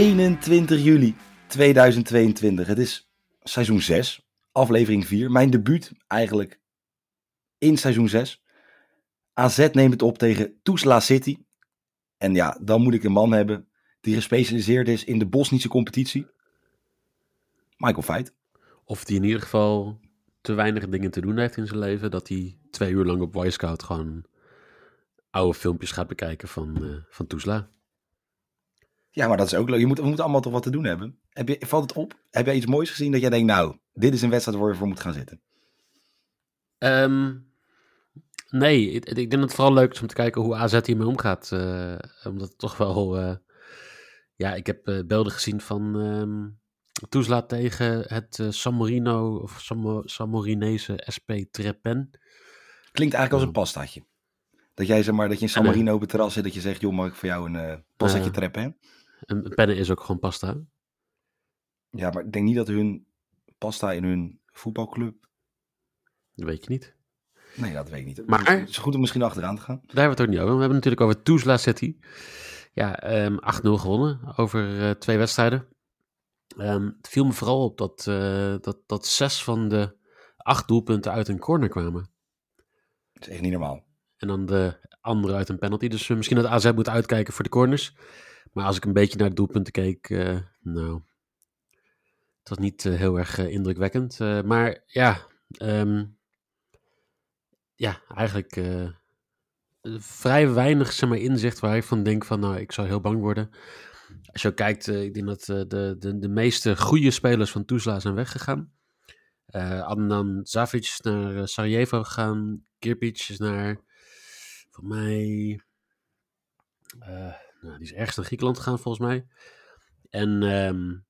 21 juli 2022. Het is seizoen 6, aflevering 4. Mijn debuut eigenlijk in seizoen 6. AZ neemt het op tegen Tuzla City. En ja, dan moet ik een man hebben die gespecialiseerd is in de Bosnische competitie. Michael Feit. Of die in ieder geval te weinig dingen te doen heeft in zijn leven. Dat hij twee uur lang op Wisecout gewoon oude filmpjes gaat bekijken van, uh, van Tuzla. Ja, maar dat is ook leuk. Je moet, we moeten allemaal toch wat te doen hebben. Heb je, valt het op? Heb jij iets moois gezien dat jij denkt, nou, dit is een wedstrijd waar je voor moet gaan zitten? Um, nee, ik, ik, denk dat het vooral leuk is om te kijken hoe AZ hiermee omgaat. Uh, omdat het toch wel... Uh, ja, ik heb uh, beelden gezien van um, Tuzla tegen het Samorino of Sam Samorinese SP Trepen. Klinkt eigenlijk als een pastaatje. Dat jij zeg maar, dat je in San Marino op het terras zit, dat je zegt, joh, mag ik voor jou een uh, pastaatje treppen? Een pennen is ook gewoon pasta. Ja, maar ik denk niet dat hun pasta in hun voetbalclub... Dat weet je niet. Nee, dat weet ik niet. Maar het is goed om misschien achteraan te gaan. Daar hebben we het ook niet over. We hebben het natuurlijk over Tuzla City. Ja, um, 8-0 gewonnen over uh, twee wedstrijden. Um, het viel me vooral op dat, uh, dat, dat zes van de acht doelpunten uit een corner kwamen. Dat is echt niet normaal. En dan de andere uit een penalty. Dus misschien dat AZ moet uitkijken voor de corners. Maar als ik een beetje naar de doelpunten keek, uh, nou, het was niet uh, heel erg uh, indrukwekkend. maar ja, um, ja, eigenlijk vrij weinig zeg maar, inzicht waar ik van denk van, nou, ik zou heel bang worden. Als je ook kijkt, ik denk dat de, de, de meeste goede spelers van Tuzla zijn weggegaan. Uh, Adnan is naar Sarajevo gegaan. Kirpic is naar voor mij. Nou, die is ergens naar Griekenland gegaan, volgens mij. En um,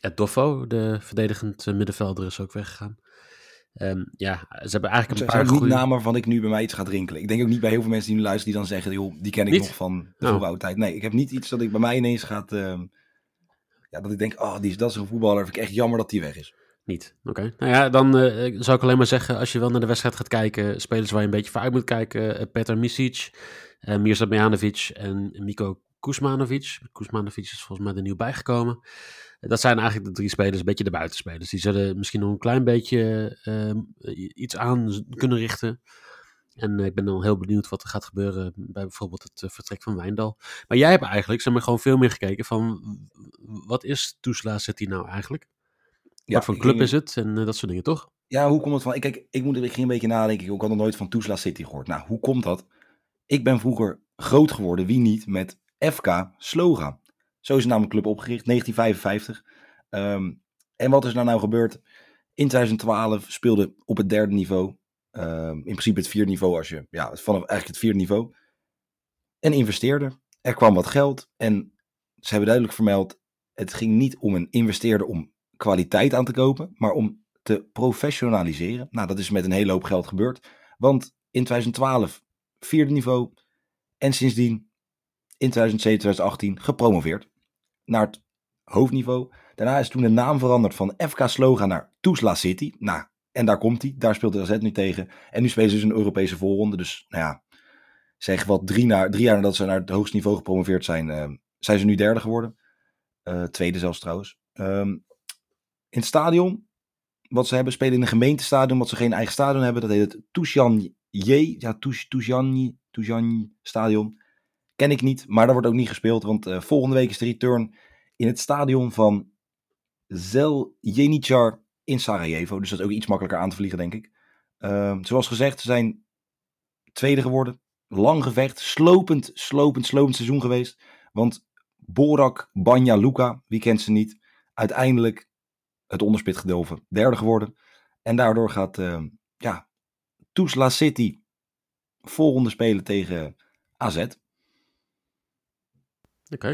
het Doffo, de verdedigend middenvelder, is ook weggegaan. Um, ja, ze hebben eigenlijk een paar zijn goede... niet namen waarvan ik nu bij mij iets ga drinkelen. Ik denk ook niet bij heel veel mensen die nu luisteren die dan zeggen, joh, die ken ik Niet? nog van de Oh. oude tijd. Nee, ik heb niet iets dat ik bij mij ineens gaat... ehm, ja, dat ik denk, oh, die is, dat is een voetballer. Vind ik echt jammer dat die weg is. Niet, oké. Nou ja, dan eh, zou ik alleen maar zeggen, als je wel naar de wedstrijd gaat kijken, spelers waar je een beetje voor uit moet kijken, eh, Petar Misic, uh, Bejanovic en Miko Kuzmanovic. Kuzmanovic is volgens mij er nieuw bijgekomen. Eh, Dat zijn eigenlijk de drie spelers, een beetje de buitenspelers. Die zullen misschien nog een klein beetje eh, iets aan kunnen richten. En eh, ik ben dan heel benieuwd wat er gaat gebeuren bij bijvoorbeeld het eh, vertrek van Wijndal. Maar jij hebt eigenlijk zeg maar, gewoon veel meer gekeken van wat is Tuzla City nou eigenlijk? Ja, wat voor club ging- is het en eh, dat soort dingen, toch? Ja, hoe komt het van? Ik, kijk, ik, moet, ging een beetje nadenken. Ik had nog nooit van Tuzla City gehoord. Nou, hoe komt dat? Ik ben vroeger groot geworden, wie niet, met FK Sloga. Zo is namelijk club opgericht, 1955. Ehm, en wat is er nou gebeurd? In 2012 speelde op het derde niveau, ehm, in principe het vierde niveau, als je, ja, vanaf eigenlijk het vierde niveau, een investeerder. Er kwam wat geld en ze hebben duidelijk vermeld, het ging niet om een investeerder om kwaliteit aan te kopen, maar om te professionaliseren. Nou, dat is met een hele hoop geld gebeurd. Want in 2012 vierde niveau en sindsdien in 2007, 2018 gepromoveerd naar het hoofdniveau. Daarna is toen de naam veranderd van FK Sloga naar Tuzla City. Nou, en daar komt hij. Daar speelt de AZ nu tegen. En nu spelen ze dus een Europese voorronde. Dus, nou ja, zeg wat drie, na, drie jaar nadat ze naar het hoogste niveau gepromoveerd zijn, eh, zijn ze nu derde geworden. Eh, tweede zelfs trouwens. Ehm, in het stadion, wat ze hebben, spelen in een gemeentestadion, wat ze geen eigen stadion hebben. Dat heet het Tushan J. Ja, Tushan Tushan Stadion. Ken ik niet, maar daar wordt ook niet gespeeld. Want eh, volgende week is de return in het stadion van Zeljenicar in Sarajevo. Dus dat is ook iets makkelijker aan te vliegen, denk ik. Ehm, zoals gezegd, ze zijn tweede geworden. Lang gevecht, slopend, slopend, slopend seizoen geweest. Want Borak Banja Luka, wie kent ze niet, uiteindelijk het onderspit gedoven. Derde geworden. En daardoor gaat ehm, ja, Tuzla City volgende spelen tegen AZ. Oké.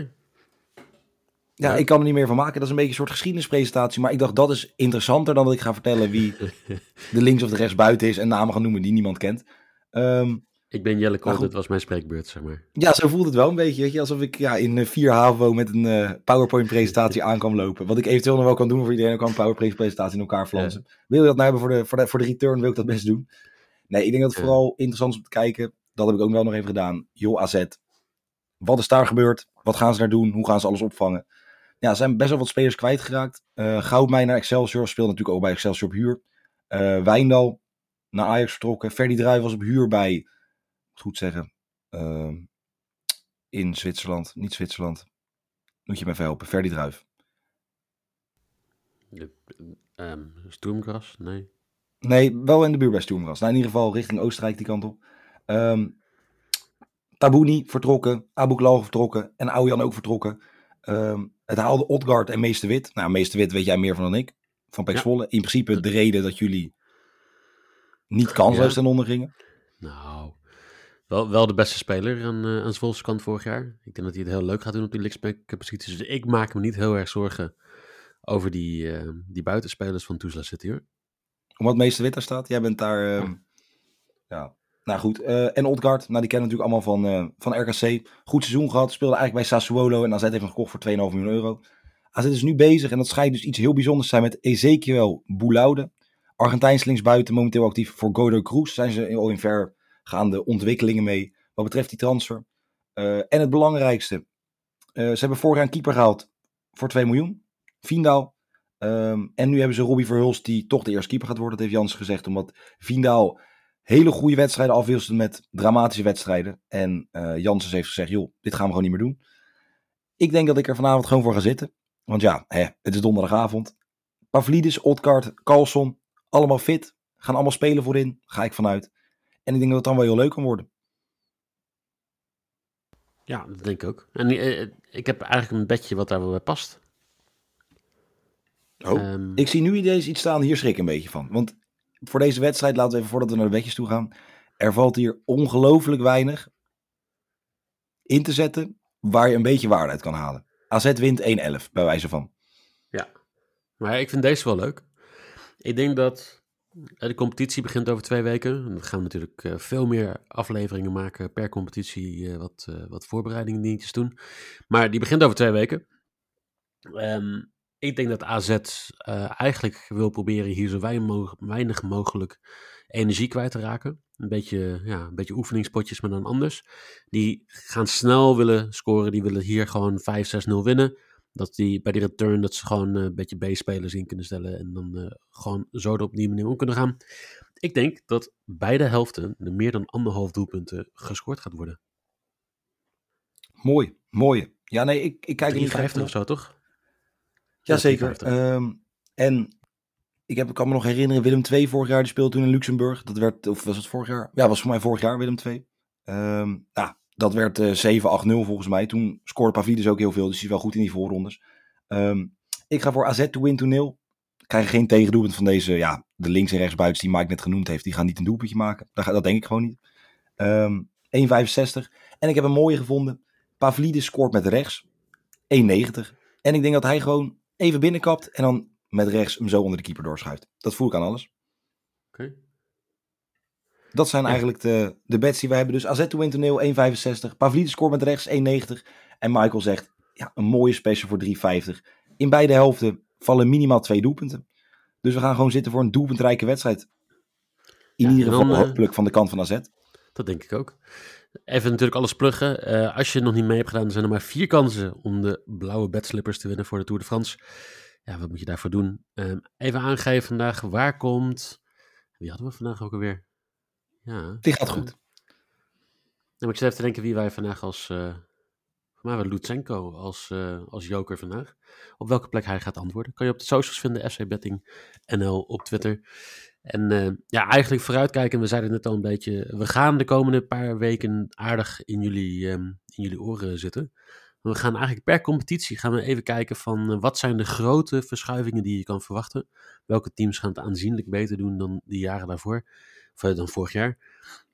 Ja, Ja. ik kan er niet meer van maken. Dat is een beetje een soort geschiedenispresentatie. Maar ik dacht, dat is interessanter dan dat ik ga vertellen wie de links of de rechts buiten is en namen gaan noemen die niemand kent. Ehm, Ik ben Jelle Kool, dit was mijn spreekbeurt, zeg maar. ja, zo voelt het wel een beetje. Weet je, alsof ik ja, in eh, 4 HAVO met een eh, PowerPoint-presentatie aan kan lopen. Wat ik eventueel nog wel kan doen voor iedereen. Ik kan een PowerPoint-presentatie in elkaar flansen. Wil je dat nou hebben voor de, voor, de, voor de return, wil ik dat best doen. Nee, ik denk dat het Ja. vooral interessant is om te kijken. Dat heb ik ook wel nog even gedaan. Joh, AZ. Wat is daar gebeurd? Wat gaan ze daar doen? Hoe gaan ze alles opvangen? Ja, zijn best wel wat spelers kwijtgeraakt. Uh, Goudmijn naar Excelsior speelde natuurlijk ook bij Excelsior op huur. Uh, Wijndal naar Ajax vertrokken. Ferdy Druij was op huur bij, goed zeggen, uh, in Zwitserland. Niet Zwitserland. Moet je me even helpen. Ferdy Druijf. Um, Stoemgras? Nee. Nee, wel in de buurt bij Stoemgras. Nou, in ieder geval richting Oostenrijk die kant op. Um, Tabouni vertrokken. Abu vertrokken. En Aujan ook vertrokken. Um, het haalde Odgaard en Meester Wit. Nou, Meester Wit weet jij meer van dan ik. Van Pek. In principe de reden dat jullie niet kansloos ja. ten onder gingen. Nou, wel, wel de beste speler aan, uh, aan Zwolse kant vorig jaar. Ik denk dat hij het heel leuk gaat doen op die linksback-positie. Dus ik maak me niet heel erg zorgen over die, uh, die buitenspelers van Tuzla City hoor. Omdat Meester Wit daar staat? Jij bent daar... Uh, ja. ja. Nou goed, uh, en Odgaard, nou die kennen natuurlijk allemaal van, van RKC. Goed seizoen gehad, speelde eigenlijk bij Sassuolo en AZ heeft hem gekocht voor 2,5 miljoen euro. AZ is nu bezig en dat schijnt dus iets heel bijzonders te zijn met Ezekiel Boulaude. Argentijns linksbuiten, momenteel actief voor Godo Cruz. Zijn ze al in vergaande ontwikkelingen mee wat betreft die transfer. Uh, en het belangrijkste, ze hebben vorig jaar een keeper gehaald voor 2 miljoen. Viendaal. Um, en nu hebben ze Robbie Verhulst die toch de eerste keeper gaat worden. Dat heeft Jans gezegd, omdat Viendaal hele goede wedstrijden afwisselt met dramatische wedstrijden. En uh, Janssens heeft gezegd, joh, dit gaan we gewoon niet meer doen. Ik denk dat ik er vanavond gewoon voor ga zitten. Want ja, hè, het is donderdagavond. Pavlidis, Odgaard, Carlson, allemaal fit. Gaan allemaal spelen voorin, ga ik vanuit. En ik denk dat het dan wel heel leuk kan worden. Ja, dat denk ik ook. En uh, ik heb eigenlijk een bedje wat daar wel bij past. Oh, um, ik zie nu ineens iets staan, hier schrik ik een beetje van. Want voor deze wedstrijd, laten we even voordat we naar de bedjes toe gaan. Er valt hier ongelooflijk weinig in te zetten waar je een beetje waarde uit kan halen. AZ wint 1-11, bij wijze van. Ja, maar ik vind deze wel leuk. Ik denk dat de competitie begint over twee weken. En dan gaan we natuurlijk uh, veel meer afleveringen maken per competitie, uh, wat, uh, wat voorbereidingen dingetjes doen. Maar die begint over twee weken. Um, ik denk dat AZ eigenlijk wil proberen hier zo weinig mogelijk energie kwijt te raken. Een beetje, ja, een beetje oefeningspotjes, maar dan anders. Die gaan snel willen scoren. Die willen hier gewoon 5-6-0 winnen. Dat die bij die return dat ze gewoon uh, een beetje B-spelers in kunnen stellen. En dan uh, gewoon zo er op die manier om kunnen gaan. Ik denk dat beide helften de meer dan anderhalf doelpunten gescoord gaat worden. Mooi, mooi. Ja, nee, ik, ik kijk er niet 50 of zo, toch? Jazeker. Um, en ik, heb, ik kan me nog herinneren, Willem II vorig jaar, die speelde toen in Luxemburg. Dat werd, of was het vorig jaar? Ja, was voor mij vorig jaar Willem II. Um, nou, dat werd uh, 7-8-0 volgens mij. Toen scoorde Pavlidis ook heel veel, dus hij is wel goed in die voorrondes. Um, ik ga voor AZ to win to nil. Krijgen geen tegendoelpunt van deze, ja, de links- en rechtsbuitens die Mike net genoemd heeft. Die gaan niet een doelpuntje maken. Dat, dat denk ik gewoon niet. Um, 1,65. En ik heb een mooie gevonden. Pavlidis scoort met rechts. 1,90. En ik denk dat hij gewoon even binnenkapt en dan met rechts hem zo onder de keeper doorschuift. Dat voel ik aan alles. Oké. Dat zijn ja. eigenlijk de, de bets die wij hebben. Dus AZ to win toneel 1,65. Pavlidis scoort met rechts 1,90. En Michael zegt, ja, een mooie special voor 3,50. In beide helften vallen minimaal twee doelpunten. Dus we gaan gewoon zitten voor een doelpuntrijke wedstrijd. In ja, ieder geval dan, hopelijk van de kant van AZ. Dat denk ik ook. Even natuurlijk alles pluggen. Uh, als je nog niet mee hebt gedaan, zijn er maar vier kansen om de blauwe bedslippers te winnen voor de Tour de France. Ja, wat moet je daarvoor doen? Um, even aangeven vandaag, waar komt... Wie hadden we vandaag ook alweer? Ja. Die gaat goed. Uh, ik zit even te denken wie wij vandaag als... Uh, voor mij Lutsenko als, uh, als joker vandaag. Op welke plek hij gaat antwoorden. Kan je op de socials vinden, FC Betting NL op Twitter. En uh, ja, eigenlijk vooruitkijken, we zeiden het net al een beetje, we gaan de komende paar weken aardig in jullie, um, in jullie oren zitten. We gaan eigenlijk per competitie gaan we even kijken van uh, wat zijn de grote verschuivingen die je kan verwachten. Welke teams gaan het aanzienlijk beter doen dan die jaren daarvoor, dan vorig jaar.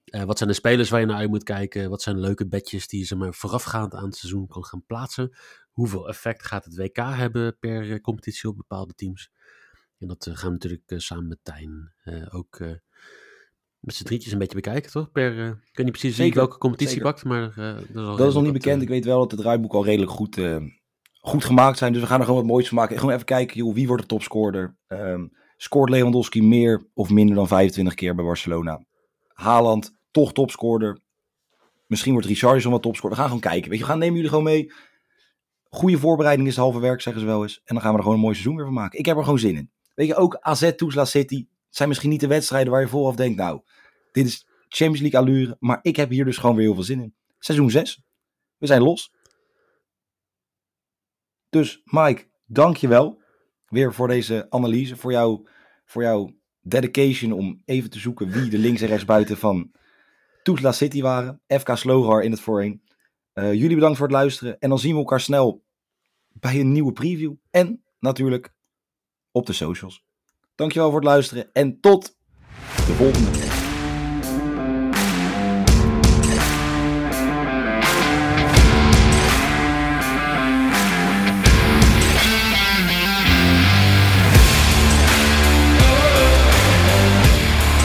wat zijn de spelers waar je naar uit moet kijken? Wat zijn leuke bedjes die je maar, voorafgaand aan het seizoen kan gaan plaatsen? Hoeveel effect gaat het WK hebben per competitie op bepaalde teams? En dat uh, gaan we natuurlijk samen met Tijn ook met z'n drietjes een beetje bekijken, toch? Per, ik weet niet precies zeker, welke competitie zeker. pakt, maar... dat is, dat is nog niet bekend. Ik weet wel dat het draaiboek al redelijk goed, goed gemaakt zijn. Dus we gaan er gewoon wat moois van maken. Gewoon even kijken, joh, wie wordt de topscorer? Um, scoort Lewandowski meer of minder dan 25 keer bij Barcelona? Haaland, toch topscorer. Misschien wordt Richarlison wat topscorer. We gaan gewoon kijken. Weet je, we gaan nemen jullie gewoon mee Goede voorbereiding is het halve werk, zeggen ze wel eens. En dan gaan we er gewoon een mooi seizoen weer van maken. Ik heb er gewoon zin in. Weet je, ook AZ, Tuzla City zijn misschien niet de wedstrijden waar je vooraf denkt, nou, dit is Champions League allure. Maar ik heb hier dus gewoon weer heel veel zin in. Seizoen 6. We zijn los. Dus Mike, dank je wel weer voor deze analyse. Voor, jou, voor jouw dedication om even te zoeken wie de links en rechts buiten van Tuzla City waren. FK Slogar in het voorheen. Uh, jullie bedankt voor het luisteren. En dan zien we elkaar snel bij een nieuwe preview. En natuurlijk op de socials. Dankjewel voor het luisteren. En tot de volgende keer.